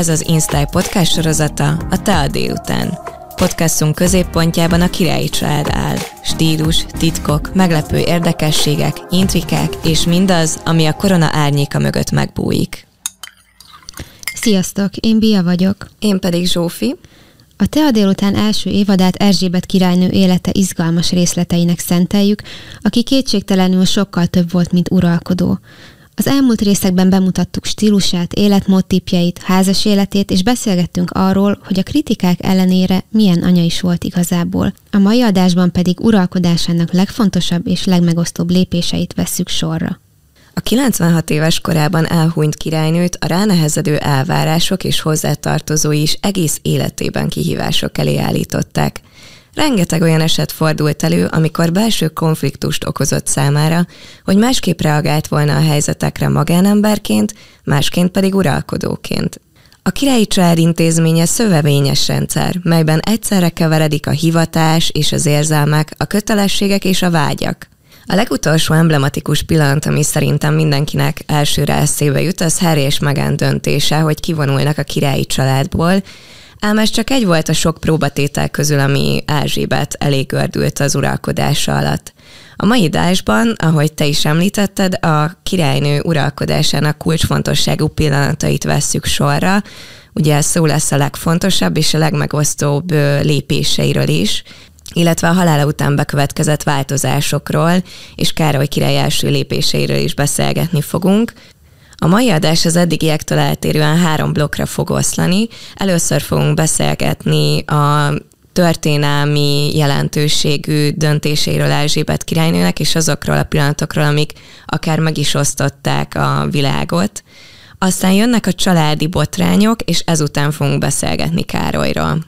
Ez az Instyle podcast sorozata a Te a délután. Podcastunk középpontjában a királyi család áll. Stílus, titkok, meglepő érdekességek, intrikák és mindaz, ami a korona árnyéka mögött megbújik. Sziasztok, én Bia vagyok. Én pedig Zsófi. A Tea délután első évadát Erzsébet királynő élete izgalmas részleteinek szenteljük, aki kétségtelenül sokkal több volt, mint uralkodó. Az elmúlt részekben bemutattuk stílusát, életmódtipjeit, házas életét, és beszélgettünk arról, hogy a kritikák ellenére milyen anya is volt igazából. A mai adásban pedig uralkodásának legfontosabb és legmegosztóbb lépéseit vesszük sorra. A 96 éves korában elhunyt királynőt a ránehezedő elvárások és hozzátartozói is egész életében kihívások elé állították. Rengeteg olyan eset fordult elő, amikor belső konfliktust okozott számára, hogy másképp reagált volna a helyzetekre magánemberként, másként pedig uralkodóként. A királyi család intézménye szövevényes rendszer, melyben egyszerre keveredik a hivatás és az érzelmek, a kötelességek és a vágyak. A legutolsó emblematikus pillanat, ami szerintem mindenkinek elsőre eszébe jut, az Harry és Meghan döntése, hogy kivonulnak a királyi családból, Ám ez csak egy volt a sok próbatétel közül, ami Erzsébet elég gördült az uralkodása alatt. A mai adásban, ahogy te is említetted, a királynő uralkodásának kulcsfontosságú pillanatait vesszük sorra. Ugye szó lesz a legfontosabb és a legmegosztóbb lépéseiről is, illetve a halála után bekövetkezett változásokról, és Károly király első lépéseiről is beszélgetni fogunk. A mai adás az eddigiektől eltérően három blokkra fog oszlani. Először fogunk beszélgetni a történelmi jelentőségű döntéséről Erzsébet királynőnek, és azokról a pillanatokról, amik akár meg is osztották a világot. Aztán jönnek a családi botrányok, és ezután fogunk beszélgetni Károlyról.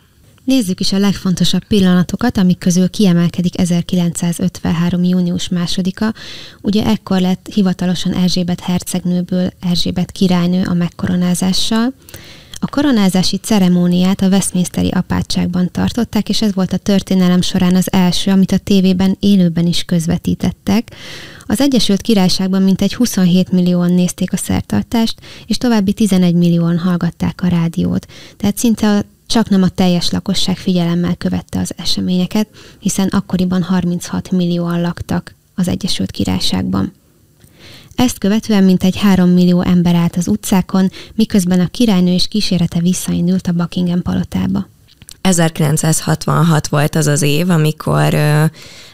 Nézzük is a legfontosabb pillanatokat, amik közül kiemelkedik 1953. június másodika. Ugye ekkor lett hivatalosan Erzsébet hercegnőből Erzsébet királynő a megkoronázással. A koronázási ceremóniát a Westminsteri apátságban tartották, és ez volt a történelem során az első, amit a tévében élőben is közvetítettek. Az Egyesült Királyságban mintegy 27 millióan nézték a szertartást, és további 11 millióan hallgatták a rádiót. Tehát szinte a csak nem a teljes lakosság figyelemmel követte az eseményeket, hiszen akkoriban 36 millióan laktak az Egyesült Királyságban. Ezt követően mintegy 3 millió ember állt az utcákon, miközben a királynő és kísérete visszaindult a Buckingham palotába. 1966 volt az az év, amikor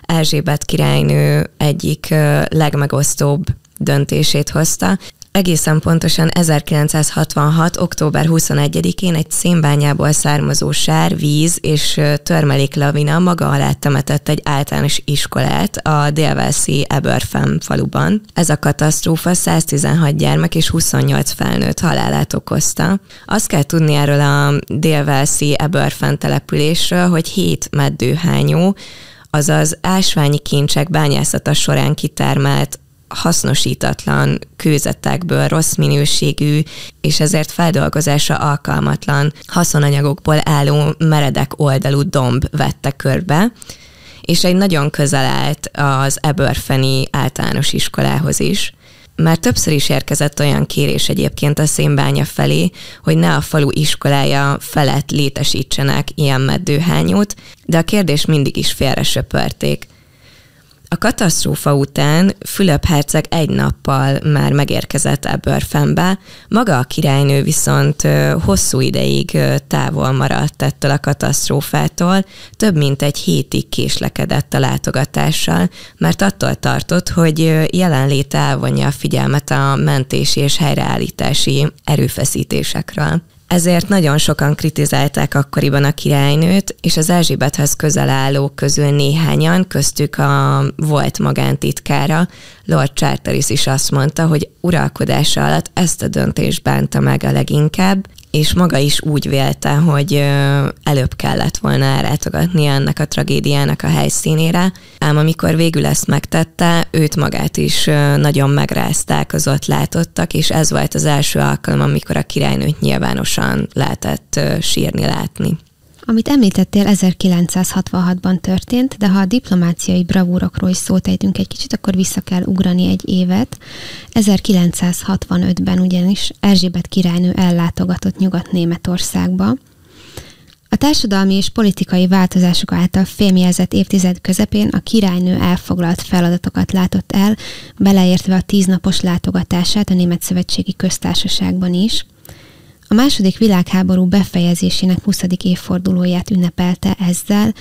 Erzsébet királynő egyik legmegosztóbb döntését hozta. Egészen pontosan 1966. október 21-én egy szénbányából származó sár, víz és törmelék lavina maga alá temetett egy általános iskolát a délvelszi Eberfem faluban. Ez a katasztrófa 116 gyermek és 28 felnőtt halálát okozta. Azt kell tudni erről a délvelszi Eberfem településről, hogy 7 meddőhányó, azaz ásványi kincsek bányászata során kitermelt hasznosítatlan kőzetekből, rossz minőségű, és ezért feldolgozása alkalmatlan haszonanyagokból álló meredek oldalú domb vette körbe, és egy nagyon közel állt az Eberfeni általános iskolához is. Már többször is érkezett olyan kérés egyébként a szénbánya felé, hogy ne a falu iskolája felett létesítsenek ilyen meddőhányót, de a kérdés mindig is félre söpörték – a katasztrófa után Fülöp herceg egy nappal már megérkezett Ebbörfenbe, maga a királynő viszont hosszú ideig távol maradt ettől a katasztrófától, több mint egy hétig késlekedett a látogatással, mert attól tartott, hogy jelenléte elvonja a figyelmet a mentési és helyreállítási erőfeszítésekről. Ezért nagyon sokan kritizálták akkoriban a királynőt, és az Erzsébethez közel állók közül néhányan, köztük a volt magántitkára, Lord Charteris is azt mondta, hogy uralkodása alatt ezt a döntést bánta meg a leginkább, és maga is úgy vélte, hogy előbb kellett volna ellátogatni ennek a tragédiának a helyszínére, ám amikor végül ezt megtette, őt magát is nagyon megrázták az ott látottak, és ez volt az első alkalom, amikor a királynőt nyilvánosan lehetett sírni látni. Amit említettél, 1966-ban történt, de ha a diplomáciai bravúrokról is szót ejtünk egy kicsit, akkor vissza kell ugrani egy évet. 1965-ben ugyanis Erzsébet királynő ellátogatott Nyugat-Németországba, a társadalmi és politikai változások által fémjelzett évtized közepén a királynő elfoglalt feladatokat látott el, beleértve a tíznapos látogatását a Német Szövetségi Köztársaságban is – a második világháború befejezésének 20. évfordulóját ünnepelte ezzel,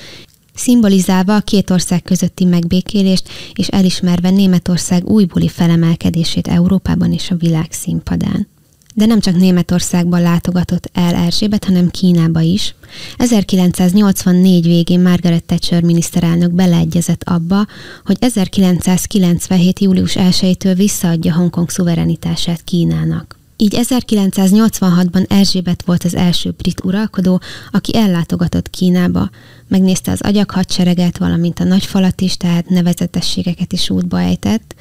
szimbolizálva a két ország közötti megbékélést és elismerve Németország újbuli felemelkedését Európában és a világ színpadán. De nem csak Németországban látogatott el Erzsébet, hanem Kínába is. 1984 végén Margaret Thatcher miniszterelnök beleegyezett abba, hogy 1997. július 1-től visszaadja Hongkong szuverenitását Kínának. Így 1986-ban Erzsébet volt az első brit uralkodó, aki ellátogatott Kínába, megnézte az agyak hadsereget, valamint a nagy falat is, tehát nevezetességeket is útba ejtett.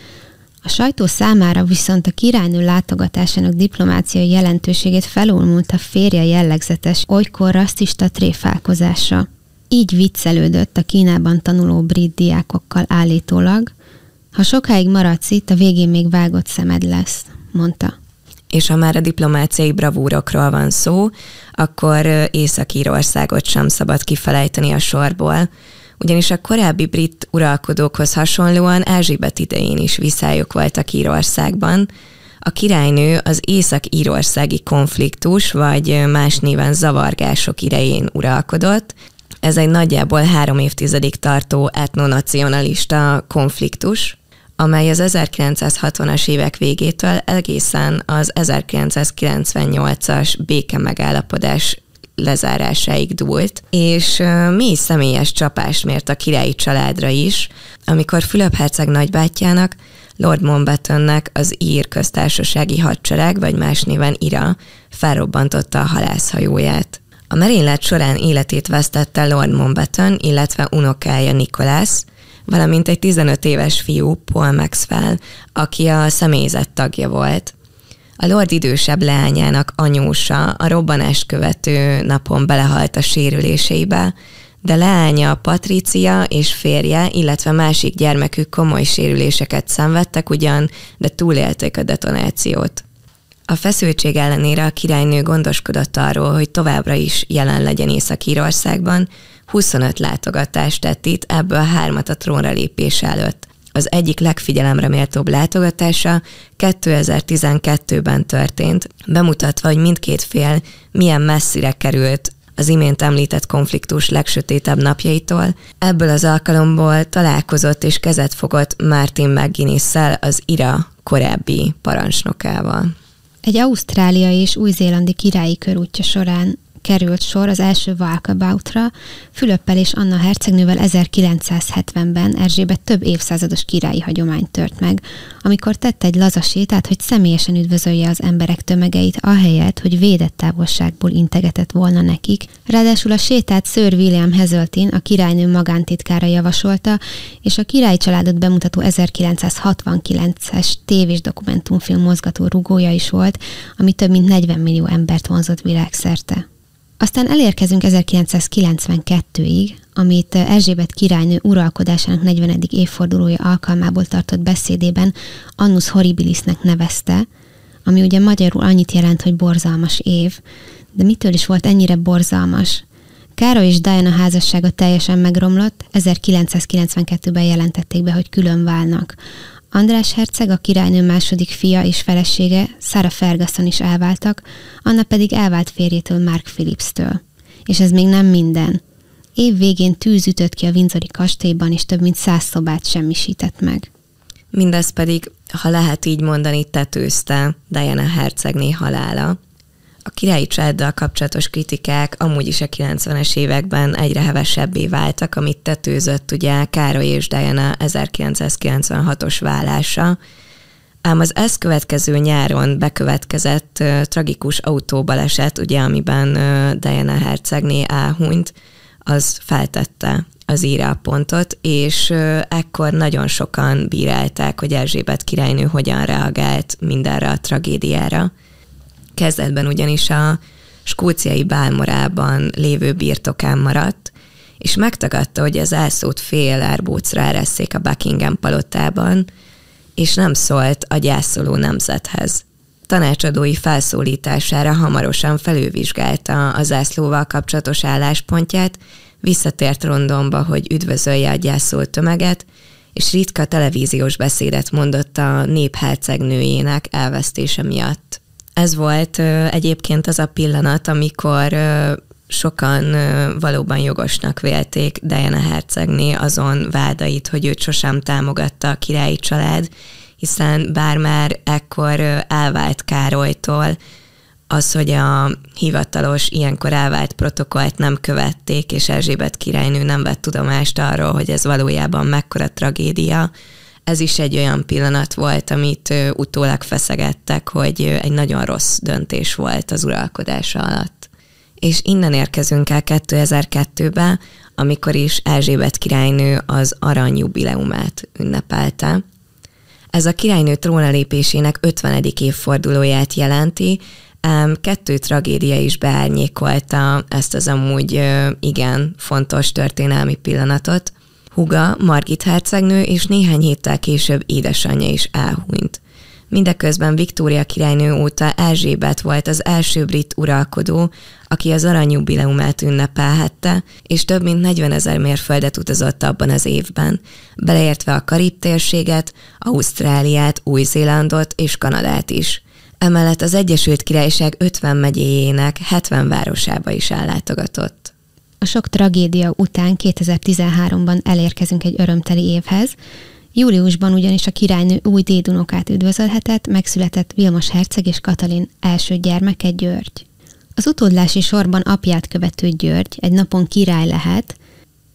A sajtó számára viszont a királynő látogatásának diplomáciai jelentőségét felulmult a férje jellegzetes, olykor rasszista tréfálkozása. Így viccelődött a Kínában tanuló brit diákokkal állítólag, ha sokáig maradsz itt, a végén még vágott szemed lesz, mondta és ha már a diplomáciai bravúrokról van szó, akkor Észak-Írországot sem szabad kifelejteni a sorból, ugyanis a korábbi brit uralkodókhoz hasonlóan Erzsébet idején is viszályok voltak Írországban. A királynő az észak-írországi konfliktus, vagy más néven zavargások idején uralkodott, ez egy nagyjából három évtizedig tartó etnonacionalista konfliktus, amely az 1960-as évek végétől egészen az 1998-as béke megállapodás lezárásáig dúlt, és mély személyes csapást mért a királyi családra is, amikor Fülöp herceg nagybátyjának, Lord Mountbattennek az ír köztársasági hadsereg, vagy más néven IRA felrobbantotta a halászhajóját. A merénylet során életét vesztette Lord Mountbatten, illetve unokája Nicholas, valamint egy 15 éves fiú, Paul Maxwell, aki a személyzet tagja volt. A Lord idősebb leányának anyósa a robbanást követő napon belehalt a sérüléseibe, de leánya Patricia és férje, illetve másik gyermekük komoly sérüléseket szenvedtek ugyan, de túlélték a detonációt. A feszültség ellenére a királynő gondoskodott arról, hogy továbbra is jelen legyen Észak-Írországban, 25 látogatást tett itt, ebből hármat a trónra lépés előtt. Az egyik legfigyelemre méltóbb látogatása 2012-ben történt, bemutatva, hogy mindkét fél milyen messzire került az imént említett konfliktus legsötétebb napjaitól. Ebből az alkalomból találkozott és kezet fogott Martin mcguinness az IRA korábbi parancsnokával. Egy ausztráliai és új-zélandi királyi körútja során került sor az első walkaboutra, Fülöppel és Anna hercegnővel 1970-ben Erzsébet több évszázados királyi hagyomány tört meg, amikor tett egy laza sétát, hogy személyesen üdvözölje az emberek tömegeit, ahelyett, hogy védett távolságból integetett volna nekik. Ráadásul a sétát Sir William Hazeltine, a királynő magántitkára javasolta, és a királyi családot bemutató 1969-es tévés dokumentumfilm mozgató rugója is volt, ami több mint 40 millió embert vonzott világszerte. Aztán elérkezünk 1992-ig, amit Erzsébet királynő uralkodásának 40. évfordulója alkalmából tartott beszédében Annus Horribilisnek nevezte, ami ugye magyarul annyit jelent, hogy borzalmas év, de mitől is volt ennyire borzalmas? Károly és Diana házassága teljesen megromlott, 1992-ben jelentették be, hogy külön válnak. András herceg, a királynő második fia és felesége, Sarah Ferguson is elváltak, Anna pedig elvált férjétől Mark Phillips-től. És ez még nem minden. Év végén tűz ütött ki a Windsori kastélyban, és több mint száz szobát semmisített meg. Mindez pedig, ha lehet így mondani, tetőzte Diana hercegné halála. A királyi családdal kapcsolatos kritikák amúgy is a 90-es években egyre hevesebbé váltak, amit tetőzött ugye Károly és Diana 1996-os vállása, ám az ezt következő nyáron bekövetkezett uh, tragikus autóbaleset, ugye, amiben uh, Diana hercegné elhunyt, az feltette az írálpontot, és uh, ekkor nagyon sokan bírálták, hogy Erzsébet királynő hogyan reagált mindenre a tragédiára. Kezdetben ugyanis a skóciai bálmorában lévő birtokán maradt, és megtagadta, hogy az elszót fél árbócra eresszék a Buckingham palotában, és nem szólt a gyászoló nemzethez. Tanácsadói felszólítására hamarosan felülvizsgálta a zászlóval kapcsolatos álláspontját, visszatért Londonba, hogy üdvözölje a gyászolt tömeget, és ritka televíziós beszédet mondott a néphercegnőjének elvesztése miatt. Ez volt egyébként az a pillanat, amikor sokan valóban jogosnak vélték Diana hercegné azon vádait, hogy őt sosem támogatta a királyi család, hiszen bár már ekkor elvált Károlytól, az, hogy a hivatalos, ilyenkor elvált protokollt nem követték, és Erzsébet királynő nem vett tudomást arról, hogy ez valójában mekkora tragédia, ez is egy olyan pillanat volt, amit utólag feszegettek, hogy egy nagyon rossz döntés volt az uralkodása alatt. És innen érkezünk el 2002-be, amikor is Erzsébet királynő az aranyjubileumát ünnepelte. Ez a királynő trónelépésének 50. évfordulóját jelenti, kettő tragédia is beárnyékolta ezt az amúgy igen fontos történelmi pillanatot. Huga, Margit hercegnő és néhány héttel később édesanyja is elhunyt. Mindeközben Viktória királynő óta Erzsébet volt az első brit uralkodó, aki az aranyjubileumát ünnepelhette, és több mint 40 ezer mérföldet utazott abban az évben, beleértve a Karib térséget, Ausztráliát, Új-Zélandot és Kanadát is. Emellett az Egyesült Királyság 50 megyéjének 70 városába is ellátogatott. A sok tragédia után 2013-ban elérkezünk egy örömteli évhez. Júliusban ugyanis a királynő új dédunokát üdvözölhetett, megszületett Vilmos herceg és Katalin első gyermeke György. Az utódlási sorban apját követő György egy napon király lehet,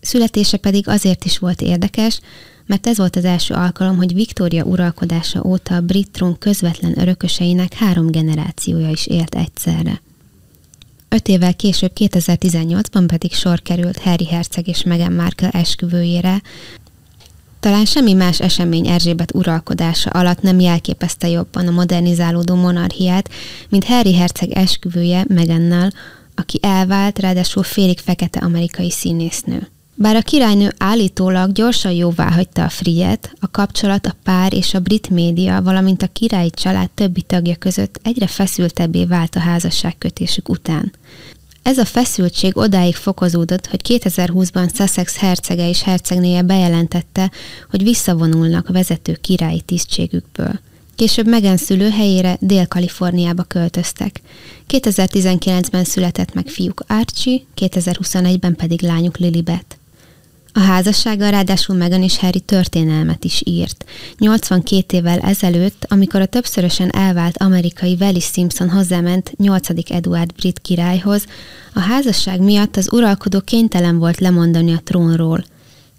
születése pedig azért is volt érdekes, mert ez volt az első alkalom, hogy Viktória uralkodása óta a brit trón közvetlen örököseinek három generációja is élt egyszerre. Öt évvel később, 2018-ban pedig sor került Harry Herceg és Meghan Markle esküvőjére. Talán semmi más esemény Erzsébet uralkodása alatt nem jelképezte jobban a modernizálódó monarchiát, mint Harry Herceg esküvője Megannal, aki elvált, ráadásul félig fekete amerikai színésznő. Bár a királynő állítólag gyorsan jóvá hagyta a friet, a kapcsolat a pár és a brit média, valamint a királyi család többi tagja között egyre feszültebbé vált a házasságkötésük után. Ez a feszültség odáig fokozódott, hogy 2020-ban Sussex hercege és hercegnéje bejelentette, hogy visszavonulnak a vezető királyi tisztségükből. Később Megan szülőhelyére Dél-Kaliforniába költöztek. 2019-ben született meg fiúk Archie, 2021-ben pedig lányuk Lilibet. A házassága ráadásul Meghan és Harry történelmet is írt. 82 évvel ezelőtt, amikor a többszörösen elvált amerikai Wallis Simpson hozzáment 8. Eduard brit királyhoz, a házasság miatt az uralkodó kénytelen volt lemondani a trónról.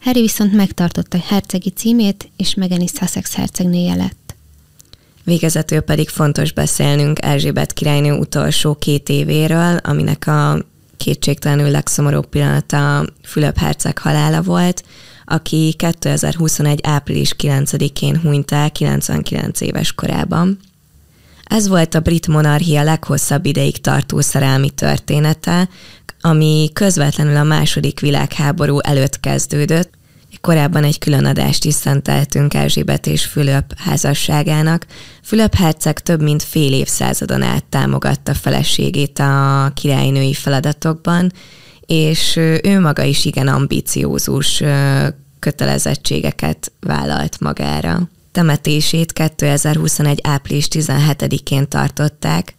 Harry viszont megtartotta hercegi címét, és Meghan is Sussex hercegnéje lett. Végezetül pedig fontos beszélnünk Erzsébet királynő utolsó két évéről, aminek a kétségtelenül legszomorúbb pillanata Fülöp Herceg halála volt, aki 2021. április 9-én hunyt el 99 éves korában. Ez volt a brit monarchia leghosszabb ideig tartó szerelmi története, ami közvetlenül a második világháború előtt kezdődött, Korábban egy külön adást is szenteltünk Erzsébet és Fülöp házasságának. Fülöp herceg több mint fél évszázadon át támogatta feleségét a királynői feladatokban, és ő maga is igen ambiciózus kötelezettségeket vállalt magára. Temetését 2021. április 17-én tartották,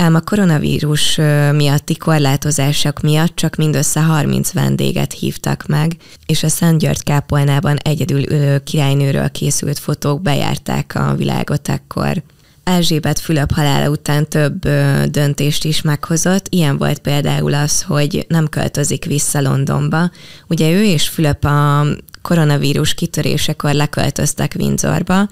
ám a koronavírus miatti korlátozások miatt csak mindössze 30 vendéget hívtak meg, és a Szent György kápolnában egyedül ülő királynőről készült fotók bejárták a világot ekkor. Erzsébet Fülöp halála után több döntést is meghozott. Ilyen volt például az, hogy nem költözik vissza Londonba. Ugye ő és Fülöp a koronavírus kitörésekor leköltöztek Windsorba,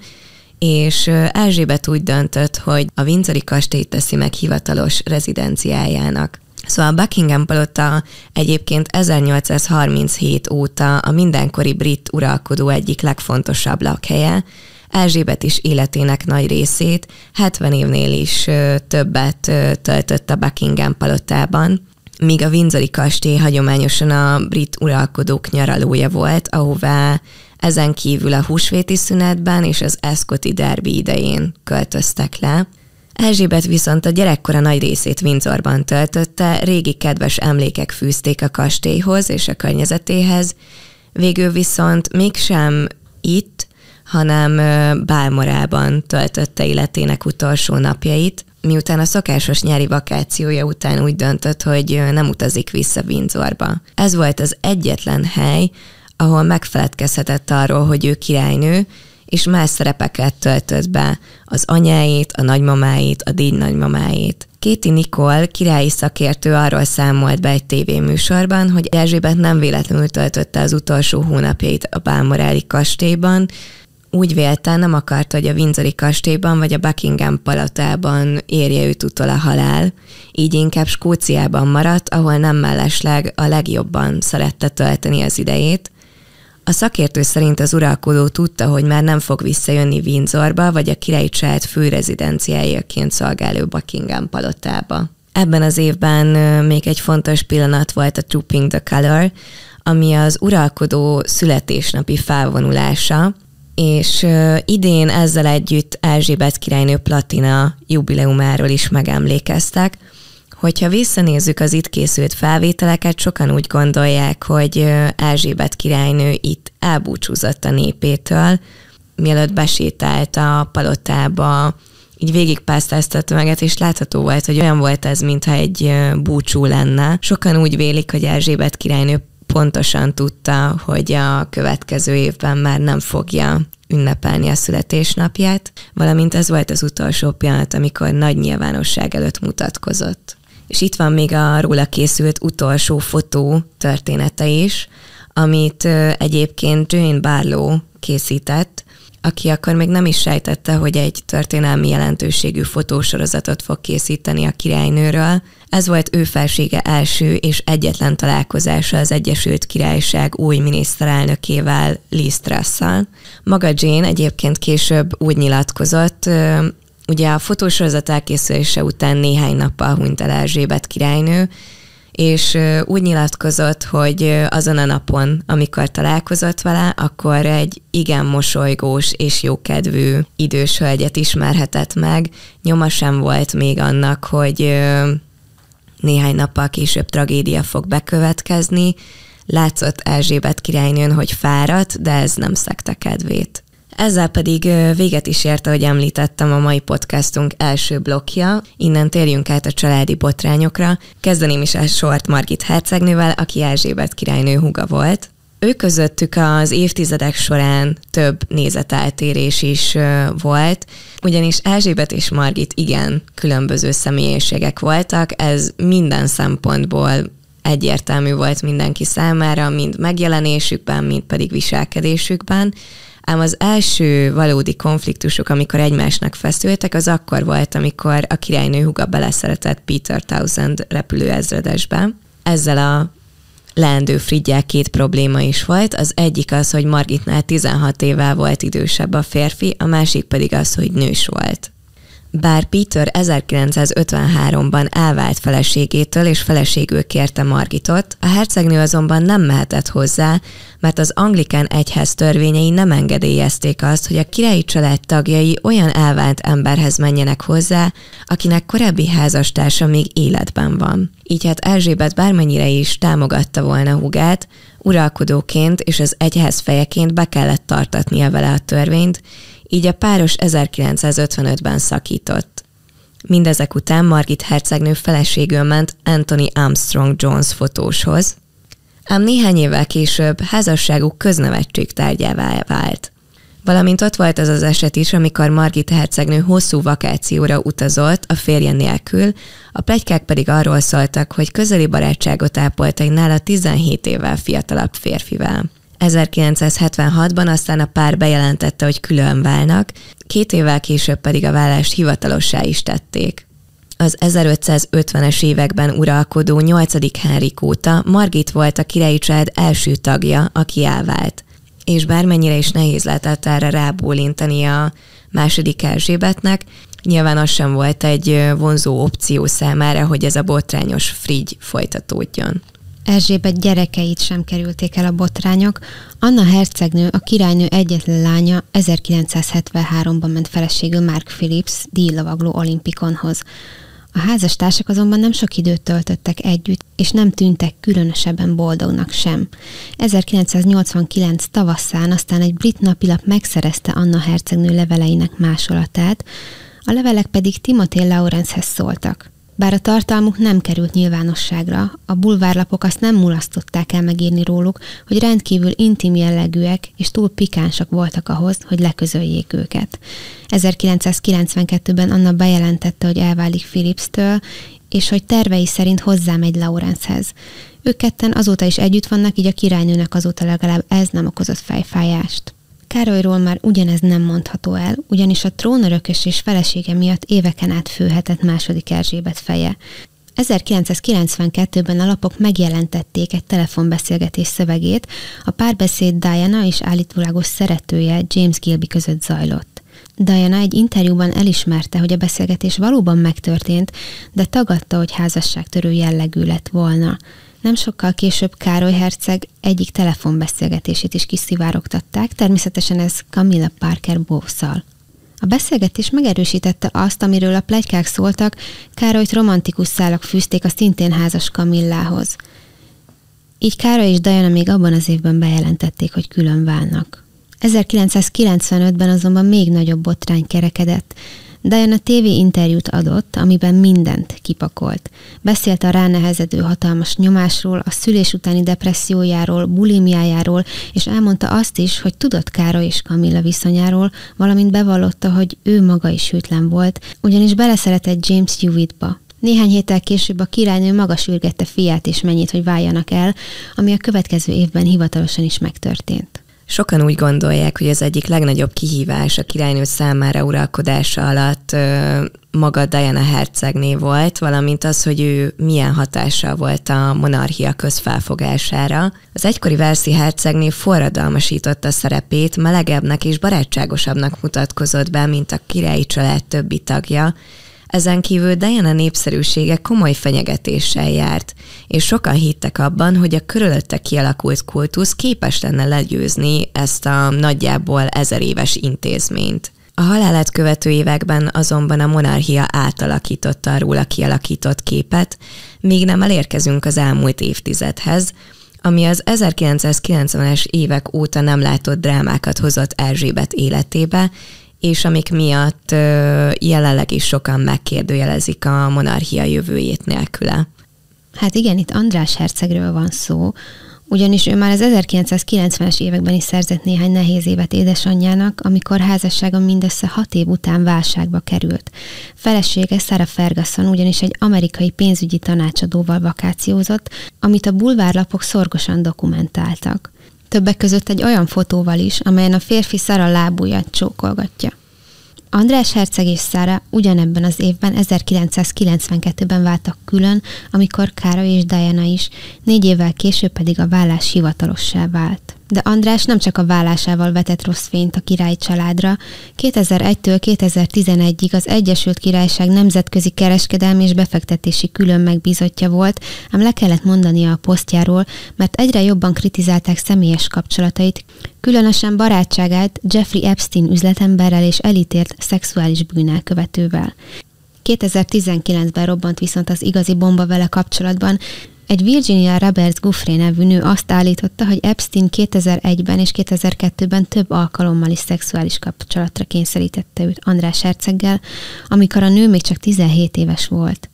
és Erzsébet úgy döntött, hogy a Windsori kastélyt teszi meg hivatalos rezidenciájának. Szóval Buckingham palota egyébként 1837 óta a mindenkori brit uralkodó egyik legfontosabb lakhelye, Erzsébet is életének nagy részét, 70 évnél is többet töltött a Buckingham palotában, míg a Windsori kastély hagyományosan a brit uralkodók nyaralója volt, ahová ezen kívül a húsvéti szünetben és az Eszkoti derbi idején költöztek le. Erzsébet viszont a gyerekkora nagy részét Windsorban töltötte, régi kedves emlékek fűzték a kastélyhoz és a környezetéhez, végül viszont mégsem itt, hanem Bálmorában töltötte életének utolsó napjait, miután a szokásos nyári vakációja után úgy döntött, hogy nem utazik vissza Windsorba. Ez volt az egyetlen hely, ahol megfeledkezhetett arról, hogy ő királynő, és más szerepeket töltött be, az anyáit, a nagymamáit, a díj nagymamáit. Kéti Nikol, királyi szakértő arról számolt be egy tévéműsorban, hogy Erzsébet nem véletlenül töltötte az utolsó hónapjait a Bálmoráli kastélyban, úgy vélte, nem akarta, hogy a Windsori kastélyban vagy a Buckingham palotában érje őt utol a halál, így inkább Skóciában maradt, ahol nem mellesleg a legjobban szerette tölteni az idejét. A szakértő szerint az uralkodó tudta, hogy már nem fog visszajönni Windsorba, vagy a királyi család fő rezidenciájaként szolgáló Buckingham palotába. Ebben az évben még egy fontos pillanat volt a Trooping the Color, ami az uralkodó születésnapi felvonulása, és idén ezzel együtt Erzsébet királynő platina jubileumáról is megemlékeztek. Hogyha visszanézzük az itt készült felvételeket, sokan úgy gondolják, hogy Erzsébet királynő itt elbúcsúzott a népétől, mielőtt besétált a palotába, így végigpásztázta a tömeget, és látható volt, hogy olyan volt ez, mintha egy búcsú lenne. Sokan úgy vélik, hogy Erzsébet királynő pontosan tudta, hogy a következő évben már nem fogja ünnepelni a születésnapját, valamint ez volt az utolsó pillanat, amikor nagy nyilvánosság előtt mutatkozott. És itt van még a róla készült utolsó fotó története is, amit egyébként Jane Barlow készített, aki akkor még nem is sejtette, hogy egy történelmi jelentőségű fotósorozatot fog készíteni a királynőről. Ez volt ő felsége első és egyetlen találkozása az Egyesült Királyság új miniszterelnökével, Liz Truss-szal. Maga Jane egyébként később úgy nyilatkozott, ugye a fotósorozat elkészülése után néhány nappal hunyt el Erzsébet királynő, és úgy nyilatkozott, hogy azon a napon, amikor találkozott vele, akkor egy igen mosolygós és jókedvű idős hölgyet ismerhetett meg. Nyoma sem volt még annak, hogy néhány nappal később tragédia fog bekövetkezni. Látszott Erzsébet királynőn, hogy fáradt, de ez nem szekte kedvét. Ezzel pedig véget is ért, ahogy említettem, a mai podcastunk első blokja. Innen térjünk át a családi botrányokra. Kezdeném is el Sort Margit hercegnővel, aki Erzsébet királynő huga volt. Ő közöttük az évtizedek során több nézeteltérés is volt, ugyanis Erzsébet és Margit igen különböző személyiségek voltak, ez minden szempontból egyértelmű volt mindenki számára, mind megjelenésükben, mind pedig viselkedésükben. Ám az első valódi konfliktusok, amikor egymásnak feszültek, az akkor volt, amikor a királynő huga beleszeretett Peter Townsend repülőezredesbe. Ezzel a leendő Frigyel két probléma is volt. Az egyik az, hogy Margitnál 16 évvel volt idősebb a férfi, a másik pedig az, hogy nős volt. Bár Peter 1953-ban elvált feleségétől és feleségül kérte Margitot, a hercegnő azonban nem mehetett hozzá, mert az anglikán egyház törvényei nem engedélyezték azt, hogy a királyi család tagjai olyan elvált emberhez menjenek hozzá, akinek korábbi házastársa még életben van. Így hát Erzsébet bármennyire is támogatta volna hugát, uralkodóként és az egyház fejeként be kellett tartatnia vele a törvényt, így a páros 1955-ben szakított. Mindezek után Margit hercegnő feleségül ment Anthony Armstrong Jones fotóshoz, ám néhány évvel később házasságuk köznevetség tárgyává vált. Valamint ott volt az az eset is, amikor Margit hercegnő hosszú vakációra utazott a férje nélkül, a plegykák pedig arról szóltak, hogy közeli barátságot ápolt egy nála 17 évvel fiatalabb férfivel. 1976-ban aztán a pár bejelentette, hogy külön válnak, két évvel később pedig a vállást hivatalossá is tették. Az 1550-es években uralkodó 8. Henrik óta Margit volt a királyi család első tagja, aki elvált. És bármennyire is nehéz lehetett erre rábólintani a második Erzsébetnek, nyilván az sem volt egy vonzó opció számára, hogy ez a botrányos frigy folytatódjon. Erzsébet gyerekeit sem kerülték el a botrányok. Anna hercegnő, a királynő egyetlen lánya 1973-ban ment feleségül Mark Phillips díjlavagló olimpikonhoz. A házastársak azonban nem sok időt töltöttek együtt, és nem tűntek különösebben boldognak sem. 1989 tavasszán aztán egy brit napilap megszerezte Anna hercegnő leveleinek másolatát, a levelek pedig Timothy Lawrencehez szóltak. Bár a tartalmuk nem került nyilvánosságra, a bulvárlapok azt nem mulasztották el megírni róluk, hogy rendkívül intim jellegűek és túl pikánsak voltak ahhoz, hogy leközöljék őket. 1992-ben Anna bejelentette, hogy elválik Philipstől, és hogy tervei szerint hozzámegy Laurenshez. Ők ketten azóta is együtt vannak, így a királynőnek azóta legalább ez nem okozott fejfájást. Károlyról már ugyanez nem mondható el, ugyanis a trónörökös és felesége miatt éveken át főhetett második Erzsébet feje. 1992-ben a lapok megjelentették egy telefonbeszélgetés szövegét, a párbeszéd Diana és állítólagos szeretője James Gilby között zajlott. Diana egy interjúban elismerte, hogy a beszélgetés valóban megtörtént, de tagadta, hogy házasságtörő jellegű lett volna. Nem sokkal később Károly herceg egyik telefonbeszélgetését is kiszivárogtatták, természetesen ez Camilla Parker Bowszal. A beszélgetés megerősítette azt, amiről a plegykák szóltak, Károlyt romantikus szálak fűzték a szintén házas Kamillához. Így Károly és Diana még abban az évben bejelentették, hogy külön válnak. 1995-ben azonban még nagyobb botrány kerekedett. Diana TV interjút adott, amiben mindent kipakolt. Beszélt a ránehezedő hatalmas nyomásról, a szülés utáni depressziójáról, bulimiájáról, és elmondta azt is, hogy tudott Károly és Kamilla viszonyáról, valamint bevallotta, hogy ő maga is hűtlen volt, ugyanis beleszeretett James Hewittba. Néhány héttel később a királynő maga sürgette fiát és mennyit, hogy váljanak el, ami a következő évben hivatalosan is megtörtént. Sokan úgy gondolják, hogy az egyik legnagyobb kihívás a királynő számára uralkodása alatt maga Diana hercegné volt, valamint az, hogy ő milyen hatással volt a monarchia közfelfogására. Az egykori Verszi hercegné forradalmasította szerepét, melegebbnek és barátságosabbnak mutatkozott be, mint a királyi család többi tagja, ezen kívül Diana népszerűsége komoly fenyegetéssel járt, és sokan hittek abban, hogy a körülötte kialakult kultusz képes lenne legyőzni ezt a nagyjából ezer éves intézményt. A halálát követő években azonban a monarchia átalakította a róla kialakított képet, míg nem elérkezünk az elmúlt évtizedhez, ami az 1990-es évek óta nem látott drámákat hozott Erzsébet életébe, és amik miatt jelenleg is sokan megkérdőjelezik a monarchia jövőjét nélküle. Hát igen, itt András hercegről van szó, ugyanis ő már az 1990-es években is szerzett néhány nehéz évet édesanyjának, amikor házassága mindössze hat év után válságba került. Felesége Sarah Ferguson ugyanis egy amerikai pénzügyi tanácsadóval vakációzott, amit a bulvárlapok szorgosan dokumentáltak. Többek között egy olyan fotóval is, amelyen a férfi Szara lábúját csókolgatja. András Herceg és Szára ugyanebben az évben, 1992-ben váltak külön, amikor Károly és Diana is, négy évvel később pedig a vállás hivatalossá vált de András nem csak a vállásával vetett rossz fényt a király családra. 2001-től 2011-ig az Egyesült Királyság nemzetközi kereskedelmi és befektetési külön megbízottja volt, ám le kellett mondania a posztjáról, mert egyre jobban kritizálták személyes kapcsolatait, különösen barátságát Jeffrey Epstein üzletemberrel és elítélt szexuális bűnelkövetővel. 2019-ben robbant viszont az igazi bomba vele kapcsolatban, egy Virginia Roberts Guffrey nevű nő azt állította, hogy Epstein 2001-ben és 2002-ben több alkalommal is szexuális kapcsolatra kényszerítette őt András herceggel, amikor a nő még csak 17 éves volt.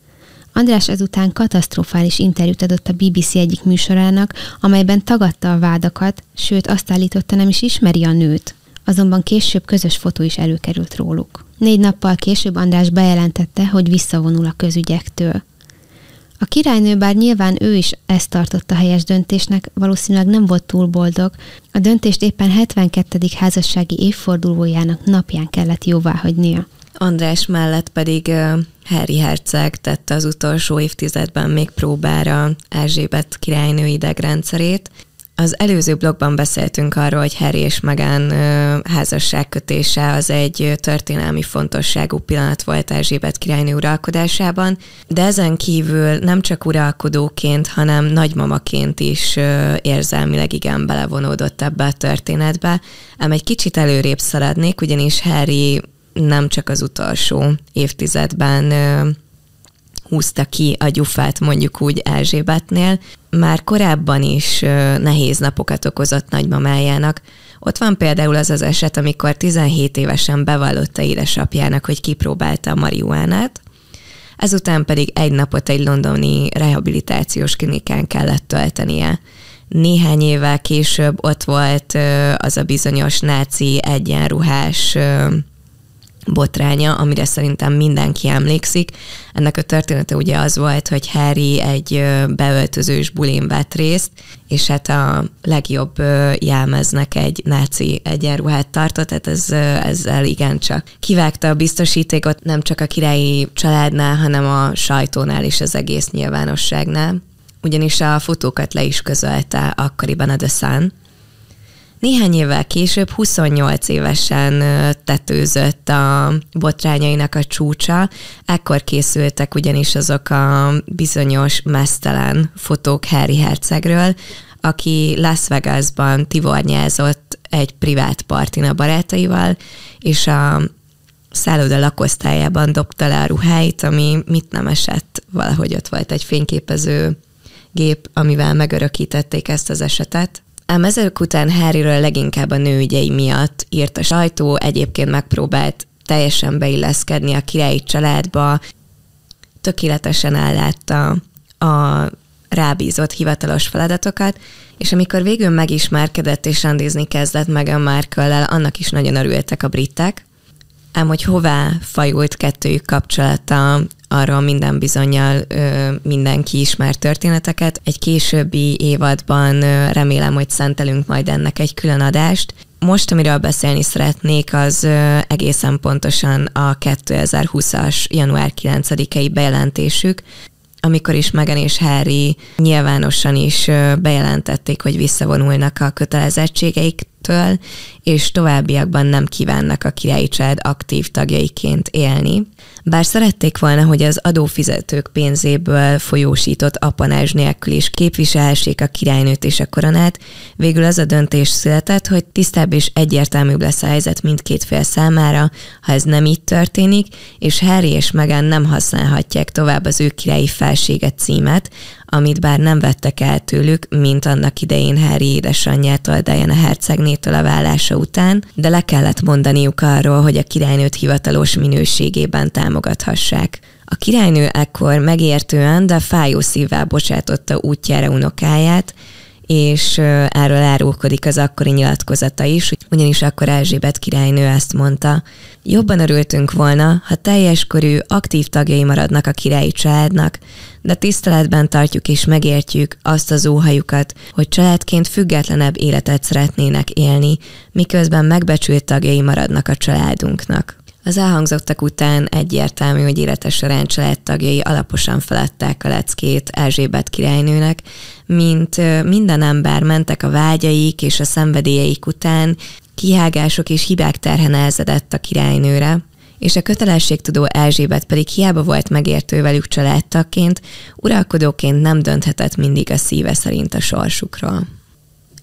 András ezután katasztrofális interjút adott a BBC egyik műsorának, amelyben tagadta a vádakat, sőt azt állította nem is ismeri a nőt. azonban később közös fotó is előkerült róluk. Négy nappal később András bejelentette, hogy visszavonul a közügyektől. A királynő, bár nyilván ő is ezt tartotta helyes döntésnek, valószínűleg nem volt túl boldog. A döntést éppen 72. házassági évfordulójának napján kellett jóváhagynia. András mellett pedig Harry Herceg tette az utolsó évtizedben még próbára Erzsébet királynő idegrendszerét, az előző blogban beszéltünk arról, hogy Harry és Meghan házasságkötése az egy történelmi fontosságú pillanat volt Erzsébet királynő uralkodásában, de ezen kívül nem csak uralkodóként, hanem nagymamaként is érzelmileg igen belevonódott ebbe a történetbe. Ám egy kicsit előrébb szaladnék, ugyanis Harry nem csak az utolsó évtizedben húzta ki a gyufát mondjuk úgy Erzsébetnél, már korábban is nehéz napokat okozott nagymamájának. Ott van például az az eset, amikor 17 évesen bevallotta édesapjának, hogy kipróbálta a marihuánát, ezután pedig egy napot egy londoni rehabilitációs klinikán kellett töltenie. Néhány évvel később ott volt az a bizonyos náci egyenruhás botránya, amire szerintem mindenki emlékszik. Ennek a története ugye az volt, hogy Harry egy beöltözős bulin vett részt, és hát a legjobb jelmeznek egy náci egyenruhát tartott, tehát ez, ezzel igencsak kivágta a biztosítékot nem csak a királyi családnál, hanem a sajtónál és az egész nyilvánosságnál. Ugyanis a fotókat le is közölte akkoriban a The Sun, néhány évvel később, 28 évesen tetőzött a botrányainak a csúcsa, ekkor készültek ugyanis azok a bizonyos mesztelen fotók Harry Hercegről, aki Las Vegasban tivornyázott egy privát partin a barátaival, és a szálloda lakosztályában dobta le a ruháit, ami mit nem esett, valahogy ott volt egy fényképező gép, amivel megörökítették ezt az esetet. Ám ezek után Harryről leginkább a nőügyei miatt írt a sajtó, egyébként megpróbált teljesen beilleszkedni a királyi családba, tökéletesen ellátta a rábízott hivatalos feladatokat, és amikor végül megismerkedett és randizni kezdett meg a markle annak is nagyon örültek a britek, ám hogy hová fajult kettőjük kapcsolata, arról minden bizonyal mindenki ismer történeteket. Egy későbbi évadban ö, remélem, hogy szentelünk majd ennek egy külön adást. Most, amiről beszélni szeretnék, az ö, egészen pontosan a 2020-as január 9-i bejelentésük, amikor is Megan és Harry nyilvánosan is bejelentették, hogy visszavonulnak a kötelezettségeiktől, és továbbiakban nem kívánnak a királyi család aktív tagjaiként élni. Bár szerették volna, hogy az adófizetők pénzéből folyósított apanázs nélkül is képviselhessék a királynőt és a koronát, végül az a döntés született, hogy tisztább és egyértelműbb lesz a helyzet mindkét fél számára, ha ez nem így történik, és Harry és Meghan nem használhatják tovább az ő királyi felséget címet, amit bár nem vettek el tőlük, mint annak idején Harry édesanyjától Diana hercegnétől a vállása után, de le kellett mondaniuk arról, hogy a királynőt hivatalos minőségében támogathassák. A királynő ekkor megértően, de fájó szívvel bocsátotta útjára unokáját, és erről árulkodik az akkori nyilatkozata is, ugyanis akkor Erzsébet királynő ezt mondta. Jobban örültünk volna, ha teljes körű, aktív tagjai maradnak a királyi családnak, de tiszteletben tartjuk és megértjük azt az óhajukat, hogy családként függetlenebb életet szeretnének élni, miközben megbecsült tagjai maradnak a családunknak. Az elhangzottak után egyértelmű, hogy élete során családtagjai alaposan feladták a leckét Erzsébet királynőnek, mint minden ember mentek a vágyaik és a szenvedélyeik után, kihágások és hibák terhe nehezedett a királynőre, és a kötelességtudó Erzsébet pedig hiába volt megértő velük családtagként, uralkodóként nem dönthetett mindig a szíve szerint a sorsukról.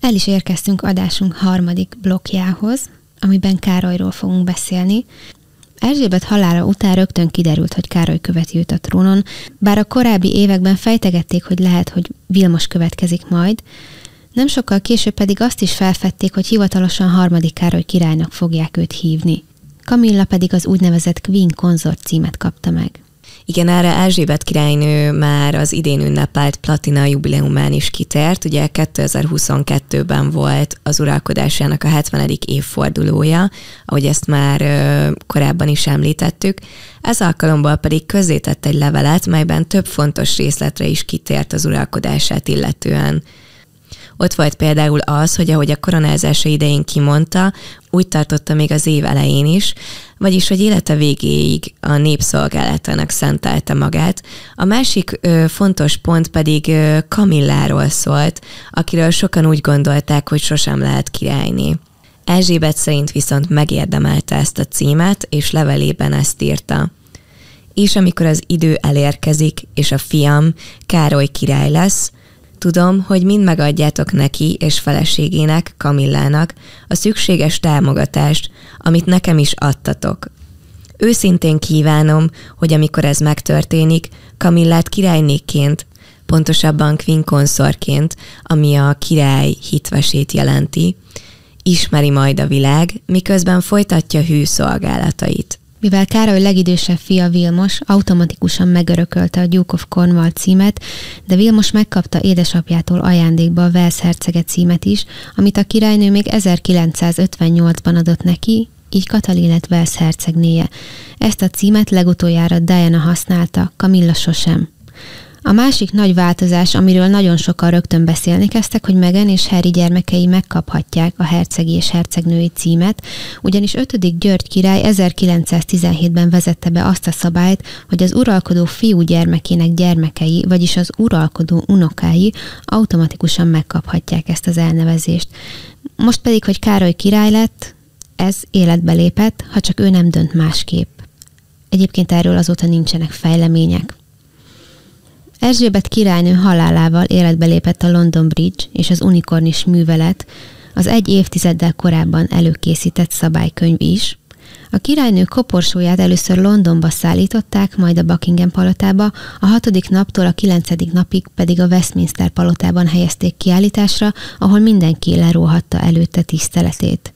El is érkeztünk adásunk harmadik blokkjához, amiben Károlyról fogunk beszélni. Erzsébet halála után rögtön kiderült, hogy Károly követi őt a trónon, bár a korábbi években fejtegették, hogy lehet, hogy Vilmos következik majd, nem sokkal később pedig azt is felfedték, hogy hivatalosan harmadik Károly királynak fogják őt hívni. Camilla pedig az úgynevezett Queen Consort címet kapta meg. Igen, erre Erzsébet királynő már az idén ünnepelt platina jubileumán is kitért. Ugye 2022-ben volt az uralkodásának a 70. évfordulója, ahogy ezt már korábban is említettük. Ez alkalomból pedig közzétett egy levelet, melyben több fontos részletre is kitért az uralkodását illetően. Ott volt például az, hogy ahogy a koronázása idején kimondta, úgy tartotta még az év elején is, vagyis hogy élete végéig a népszolgálatának szentelte magát. A másik ö, fontos pont pedig ö, Kamilláról szólt, akiről sokan úgy gondolták, hogy sosem lehet királyni. Erzsébet szerint viszont megérdemelte ezt a címet, és levelében ezt írta. És amikor az idő elérkezik, és a fiam Károly király lesz, Tudom, hogy mind megadjátok neki és feleségének, Kamillának a szükséges támogatást, amit nekem is adtatok. Őszintén kívánom, hogy amikor ez megtörténik, Kamillát királynékként, pontosabban kvinkonszorként, ami a király hitvesét jelenti, ismeri majd a világ, miközben folytatja hű szolgálatait. Mivel Károly legidősebb fia Vilmos automatikusan megörökölte a Duke of Cornwall címet, de Vilmos megkapta édesapjától ajándékba a Wells hercege címet is, amit a királynő még 1958-ban adott neki, így Katalin lett Wells hercegnéje. Ezt a címet legutoljára Diana használta, Camilla sosem. A másik nagy változás, amiről nagyon sokan rögtön beszélni kezdtek, hogy Megan és Harry gyermekei megkaphatják a hercegi és hercegnői címet, ugyanis 5. György király 1917-ben vezette be azt a szabályt, hogy az uralkodó fiú gyermekének gyermekei, vagyis az uralkodó unokái automatikusan megkaphatják ezt az elnevezést. Most pedig, hogy Károly király lett, ez életbe lépett, ha csak ő nem dönt másképp. Egyébként erről azóta nincsenek fejlemények. Erzsébet királynő halálával életbe lépett a London Bridge és az unikornis művelet, az egy évtizeddel korábban előkészített szabálykönyv is. A királynő koporsóját először Londonba szállították, majd a Buckingham palotába, a hatodik naptól a kilencedik napig pedig a Westminster palotában helyezték kiállításra, ahol mindenki leróhatta előtte tiszteletét.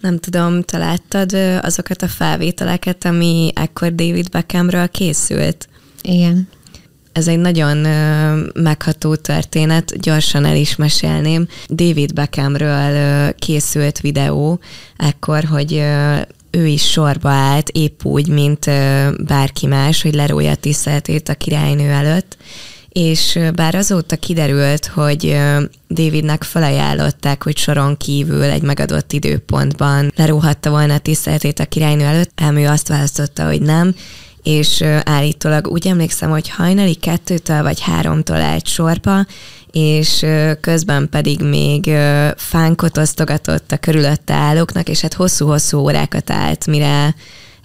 Nem tudom, te láttad azokat a felvételeket, ami ekkor David Beckhamről készült? Igen ez egy nagyon megható történet, gyorsan el is mesélném. David Beckhamről készült videó ekkor, hogy ő is sorba állt, épp úgy, mint bárki más, hogy lerója a tiszteletét a királynő előtt, és bár azóta kiderült, hogy Davidnek felajánlották, hogy soron kívül egy megadott időpontban leróhatta volna a tiszteletét a királynő előtt, ám ő azt választotta, hogy nem, és állítólag úgy emlékszem, hogy hajnali kettőtől vagy háromtól állt sorba, és közben pedig még fánkot osztogatott a körülötte állóknak, és hát hosszú-hosszú órákat állt, mire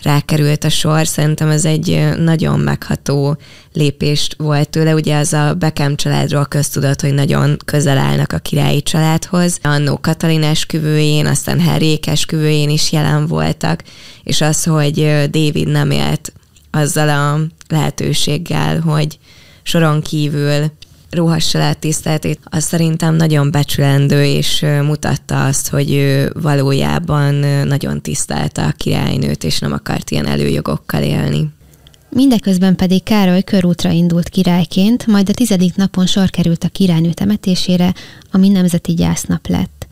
rákerült a sor. Szerintem ez egy nagyon megható lépést volt tőle. Ugye az a Beckham családról köztudott, hogy nagyon közel állnak a királyi családhoz. Annó Katalin esküvőjén, aztán Harry esküvőjén is jelen voltak, és az, hogy David nem élt azzal a lehetőséggel, hogy soron kívül róhassa le a tiszteletét, az szerintem nagyon becsülendő, és mutatta azt, hogy ő valójában nagyon tisztelte a királynőt, és nem akart ilyen előjogokkal élni. Mindeközben pedig Károly körútra indult királyként, majd a tizedik napon sor került a királynő temetésére, ami nemzeti gyásznap lett.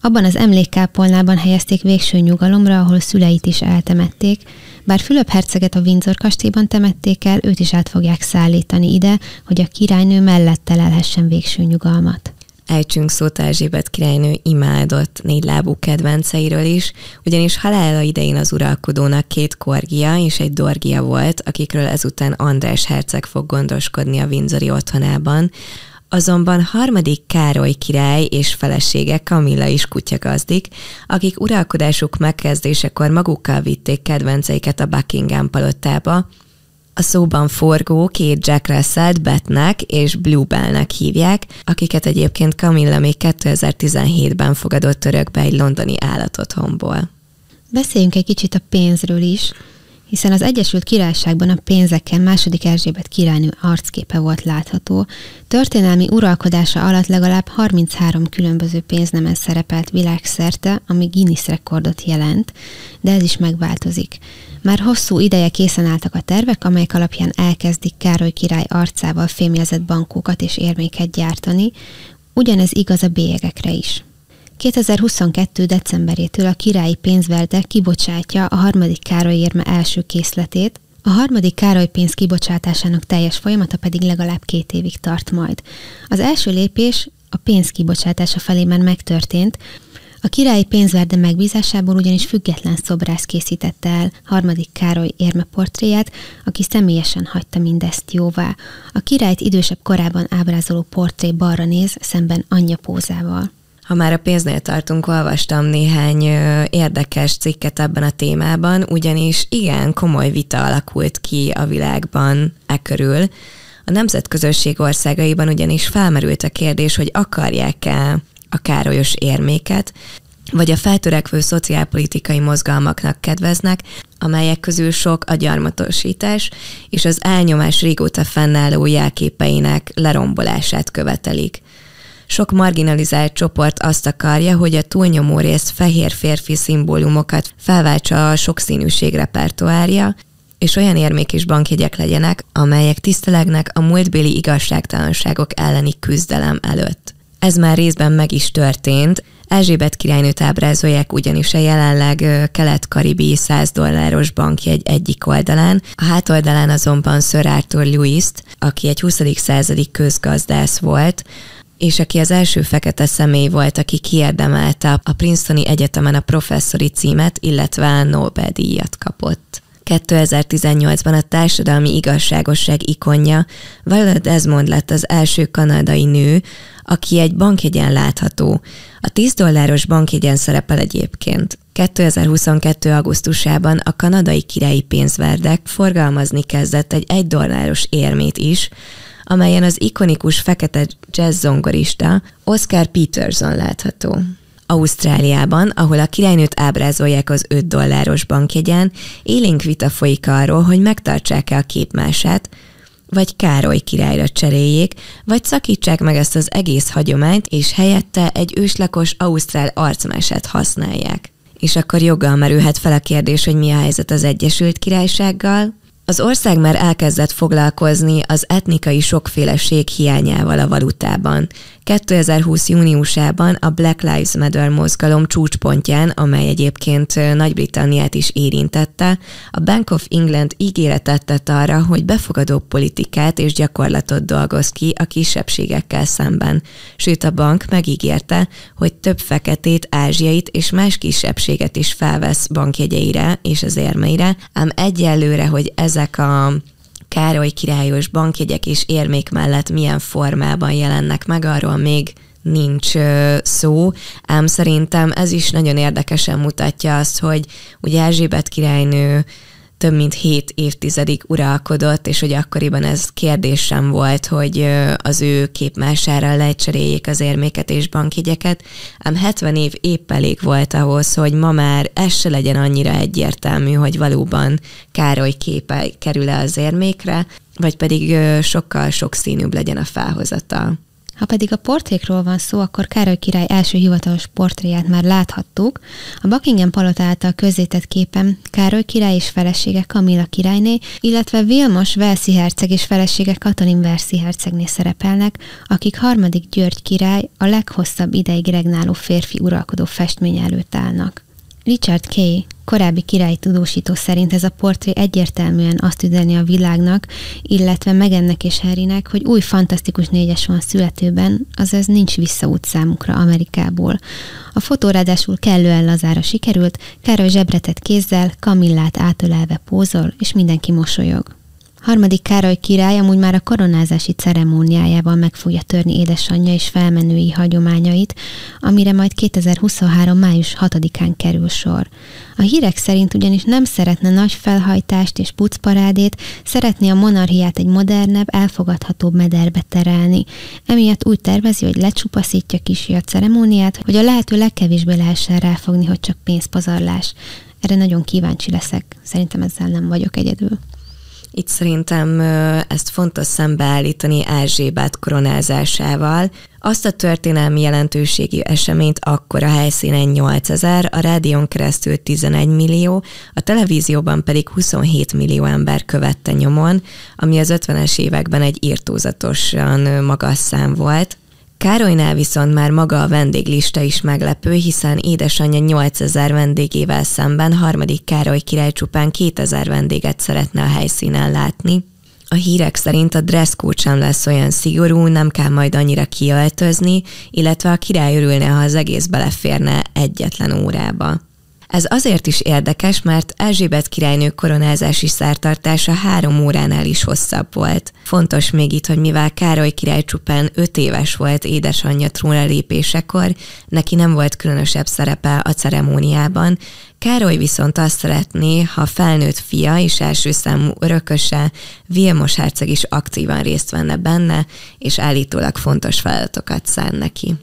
Abban az emlékkápolnában helyezték végső nyugalomra, ahol szüleit is eltemették, bár Fülöp herceget a Windsor kastélyban temették el, őt is át fogják szállítani ide, hogy a királynő mellett telelhessen végső nyugalmat. Ejtsünk szót Erzsébet királynő imádott négylábú kedvenceiről is, ugyanis halála idején az uralkodónak két korgia és egy dorgia volt, akikről ezután András herceg fog gondoskodni a Windsori otthonában, Azonban harmadik Károly király és felesége Kamilla is kutyagazdik, akik uralkodásuk megkezdésekor magukkal vitték kedvenceiket a Buckingham palotába, a szóban forgó két Jack russell Betnek és Bluebellnek hívják, akiket egyébként Camilla még 2017-ben fogadott örökbe egy londoni állatotthonból. Beszéljünk egy kicsit a pénzről is hiszen az Egyesült Királyságban a pénzekkel második Erzsébet királynő arcképe volt látható. Történelmi uralkodása alatt legalább 33 különböző pénznemen szerepelt világszerte, ami Guinness rekordot jelent, de ez is megváltozik. Már hosszú ideje készen álltak a tervek, amelyek alapján elkezdik Károly király arcával fémjelzett bankókat és érméket gyártani, ugyanez igaz a bélyegekre is. 2022. decemberétől a királyi pénzverde kibocsátja a harmadik Károly érme első készletét, a harmadik Károly pénz kibocsátásának teljes folyamata pedig legalább két évig tart majd. Az első lépés a pénz kibocsátása felé már megtörtént, a királyi pénzverde megbízásából ugyanis független szobrász készítette el harmadik Károly érme portréját, aki személyesen hagyta mindezt jóvá. A királyt idősebb korában ábrázoló portré balra néz, szemben anyja pózával. Ha már a pénznél tartunk, olvastam néhány érdekes cikket ebben a témában, ugyanis igen komoly vita alakult ki a világban e körül. A nemzetközösség országaiban ugyanis felmerült a kérdés, hogy akarják-e a károlyos érméket, vagy a feltörekvő szociálpolitikai mozgalmaknak kedveznek, amelyek közül sok a gyarmatosítás és az elnyomás régóta fennálló jelképeinek lerombolását követelik. Sok marginalizált csoport azt akarja, hogy a túlnyomó részt fehér férfi szimbólumokat felváltsa a sokszínűség repertoárja, és olyan érmék és bankjegyek legyenek, amelyek tisztelegnek a múltbéli igazságtalanságok elleni küzdelem előtt. Ez már részben meg is történt. Erzsébet királynőt ábrázolják ugyanis a jelenleg kelet-karibi 100 dolláros bankjegy egyik oldalán, a hátoldalán azonban Sir Arthur Lewis-t, aki egy 20. századi közgazdász volt, és aki az első fekete személy volt, aki kiérdemelte a Princetoni Egyetemen a professzori címet, illetve Nobel-díjat kapott. 2018-ban a társadalmi igazságosság ikonja Viola Desmond lett az első kanadai nő, aki egy bankjegyen látható. A 10 dolláros bankjegyen szerepel egyébként. 2022. augusztusában a kanadai királyi pénzverdek forgalmazni kezdett egy 1 dolláros érmét is, amelyen az ikonikus fekete jazz zongorista Oscar Peterson látható. Ausztráliában, ahol a királynőt ábrázolják az 5 dolláros bankjegyen, élénk vita folyik arról, hogy megtartsák-e a képmását, vagy Károly királyra cseréljék, vagy szakítsák meg ezt az egész hagyományt, és helyette egy őslakos ausztrál arcmását használják. És akkor joggal merülhet fel a kérdés, hogy mi a helyzet az Egyesült Királysággal, az ország már elkezdett foglalkozni az etnikai sokféleség hiányával a valutában. 2020. júniusában a Black Lives Matter mozgalom csúcspontján, amely egyébként Nagy-Britanniát is érintette, a Bank of England ígéretet tett arra, hogy befogadó politikát és gyakorlatot dolgoz ki a kisebbségekkel szemben. Sőt, a bank megígérte, hogy több feketét, ázsiait és más kisebbséget is felvesz bankjegyeire és az érmeire, ám egyelőre, hogy ezek a Károly királyos bankjegyek és érmék mellett milyen formában jelennek meg, arról még nincs szó, ám szerintem ez is nagyon érdekesen mutatja azt, hogy ugye Erzsébet királynő több mint hét évtizedig uralkodott, és hogy akkoriban ez kérdés sem volt, hogy az ő képmására lecseréljék az érméket és bankjegyeket, ám 70 év épp elég volt ahhoz, hogy ma már ez se legyen annyira egyértelmű, hogy valóban Károly képe kerül-e az érmékre, vagy pedig sokkal sokszínűbb legyen a felhozata. Ha pedig a portrékról van szó, akkor Károly király első hivatalos portréját már láthattuk. A Buckingham palota által közzétett képen Károly király és felesége Kamilla királyné, illetve Vilmos Velszi herceg és felesége Katalin Verszi hercegné szerepelnek, akik harmadik György király a leghosszabb ideig regnáló férfi uralkodó festmény előtt állnak. Richard Kay, korábbi királyi tudósító szerint ez a portré egyértelműen azt üzeni a világnak, illetve Megennek és Harrynek, hogy új fantasztikus négyes van születőben, azaz nincs visszaút számukra Amerikából. A fotó ráadásul kellően lazára sikerült, Károly zsebretett kézzel, Kamillát átölelve pózol, és mindenki mosolyog. Harmadik Károly király amúgy már a koronázási ceremóniájával meg fogja törni édesanyja és felmenői hagyományait, amire majd 2023. május 6-án kerül sor. A hírek szerint ugyanis nem szeretne nagy felhajtást és pucparádét, szeretné a monarchiát egy modernebb, elfogadhatóbb mederbe terelni. Emiatt úgy tervezi, hogy lecsupaszítja kisi a ceremóniát, hogy a lehető legkevésbé lehessen ráfogni, hogy csak pénzpazarlás. Erre nagyon kíváncsi leszek. Szerintem ezzel nem vagyok egyedül. Itt szerintem ezt fontos szembeállítani Erzsébet koronázásával. Azt a történelmi jelentőségi eseményt akkor a helyszínen 8000, a rádión keresztül 11 millió, a televízióban pedig 27 millió ember követte nyomon, ami az 50-es években egy írtózatosan magas szám volt. Károlynál viszont már maga a vendéglista is meglepő, hiszen édesanyja 8000 vendégével szemben harmadik Károly király csupán 2000 vendéget szeretne a helyszínen látni. A hírek szerint a dresscode sem lesz olyan szigorú, nem kell majd annyira kiöltözni, illetve a király örülne, ha az egész beleférne egyetlen órába. Ez azért is érdekes, mert Erzsébet királynő koronázási szertartása három óránál is hosszabb volt. Fontos még itt, hogy mivel Károly király csupán öt éves volt édesanyja trónra lépésekor, neki nem volt különösebb szerepe a ceremóniában, Károly viszont azt szeretné, ha felnőtt fia és első számú örököse, Vilmos herceg is aktívan részt venne benne, és állítólag fontos feladatokat szán neki.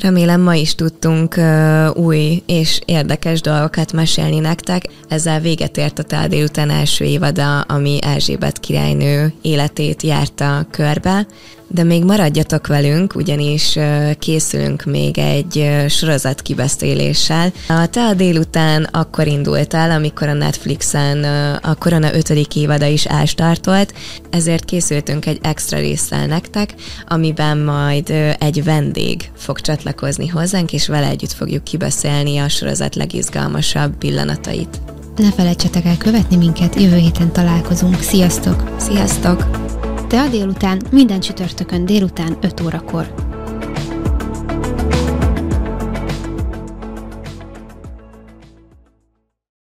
Remélem ma is tudtunk uh, új és érdekes dolgokat mesélni nektek. Ezzel véget ért a Tál délután első évada, ami Erzsébet királynő életét járta körbe de még maradjatok velünk, ugyanis készülünk még egy sorozat kibeszéléssel. A Te a délután akkor indult el, amikor a Netflixen a Korona 5. évada is elstartolt, ezért készültünk egy extra résszel nektek, amiben majd egy vendég fog csatlakozni hozzánk, és vele együtt fogjuk kibeszélni a sorozat legizgalmasabb pillanatait. Ne felejtsetek el követni minket, jövő héten találkozunk. Sziasztok! Sziasztok! Te a délután minden csütörtökön délután 5 órakor.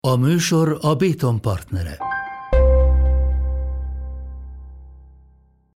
A műsor a Béton partnere.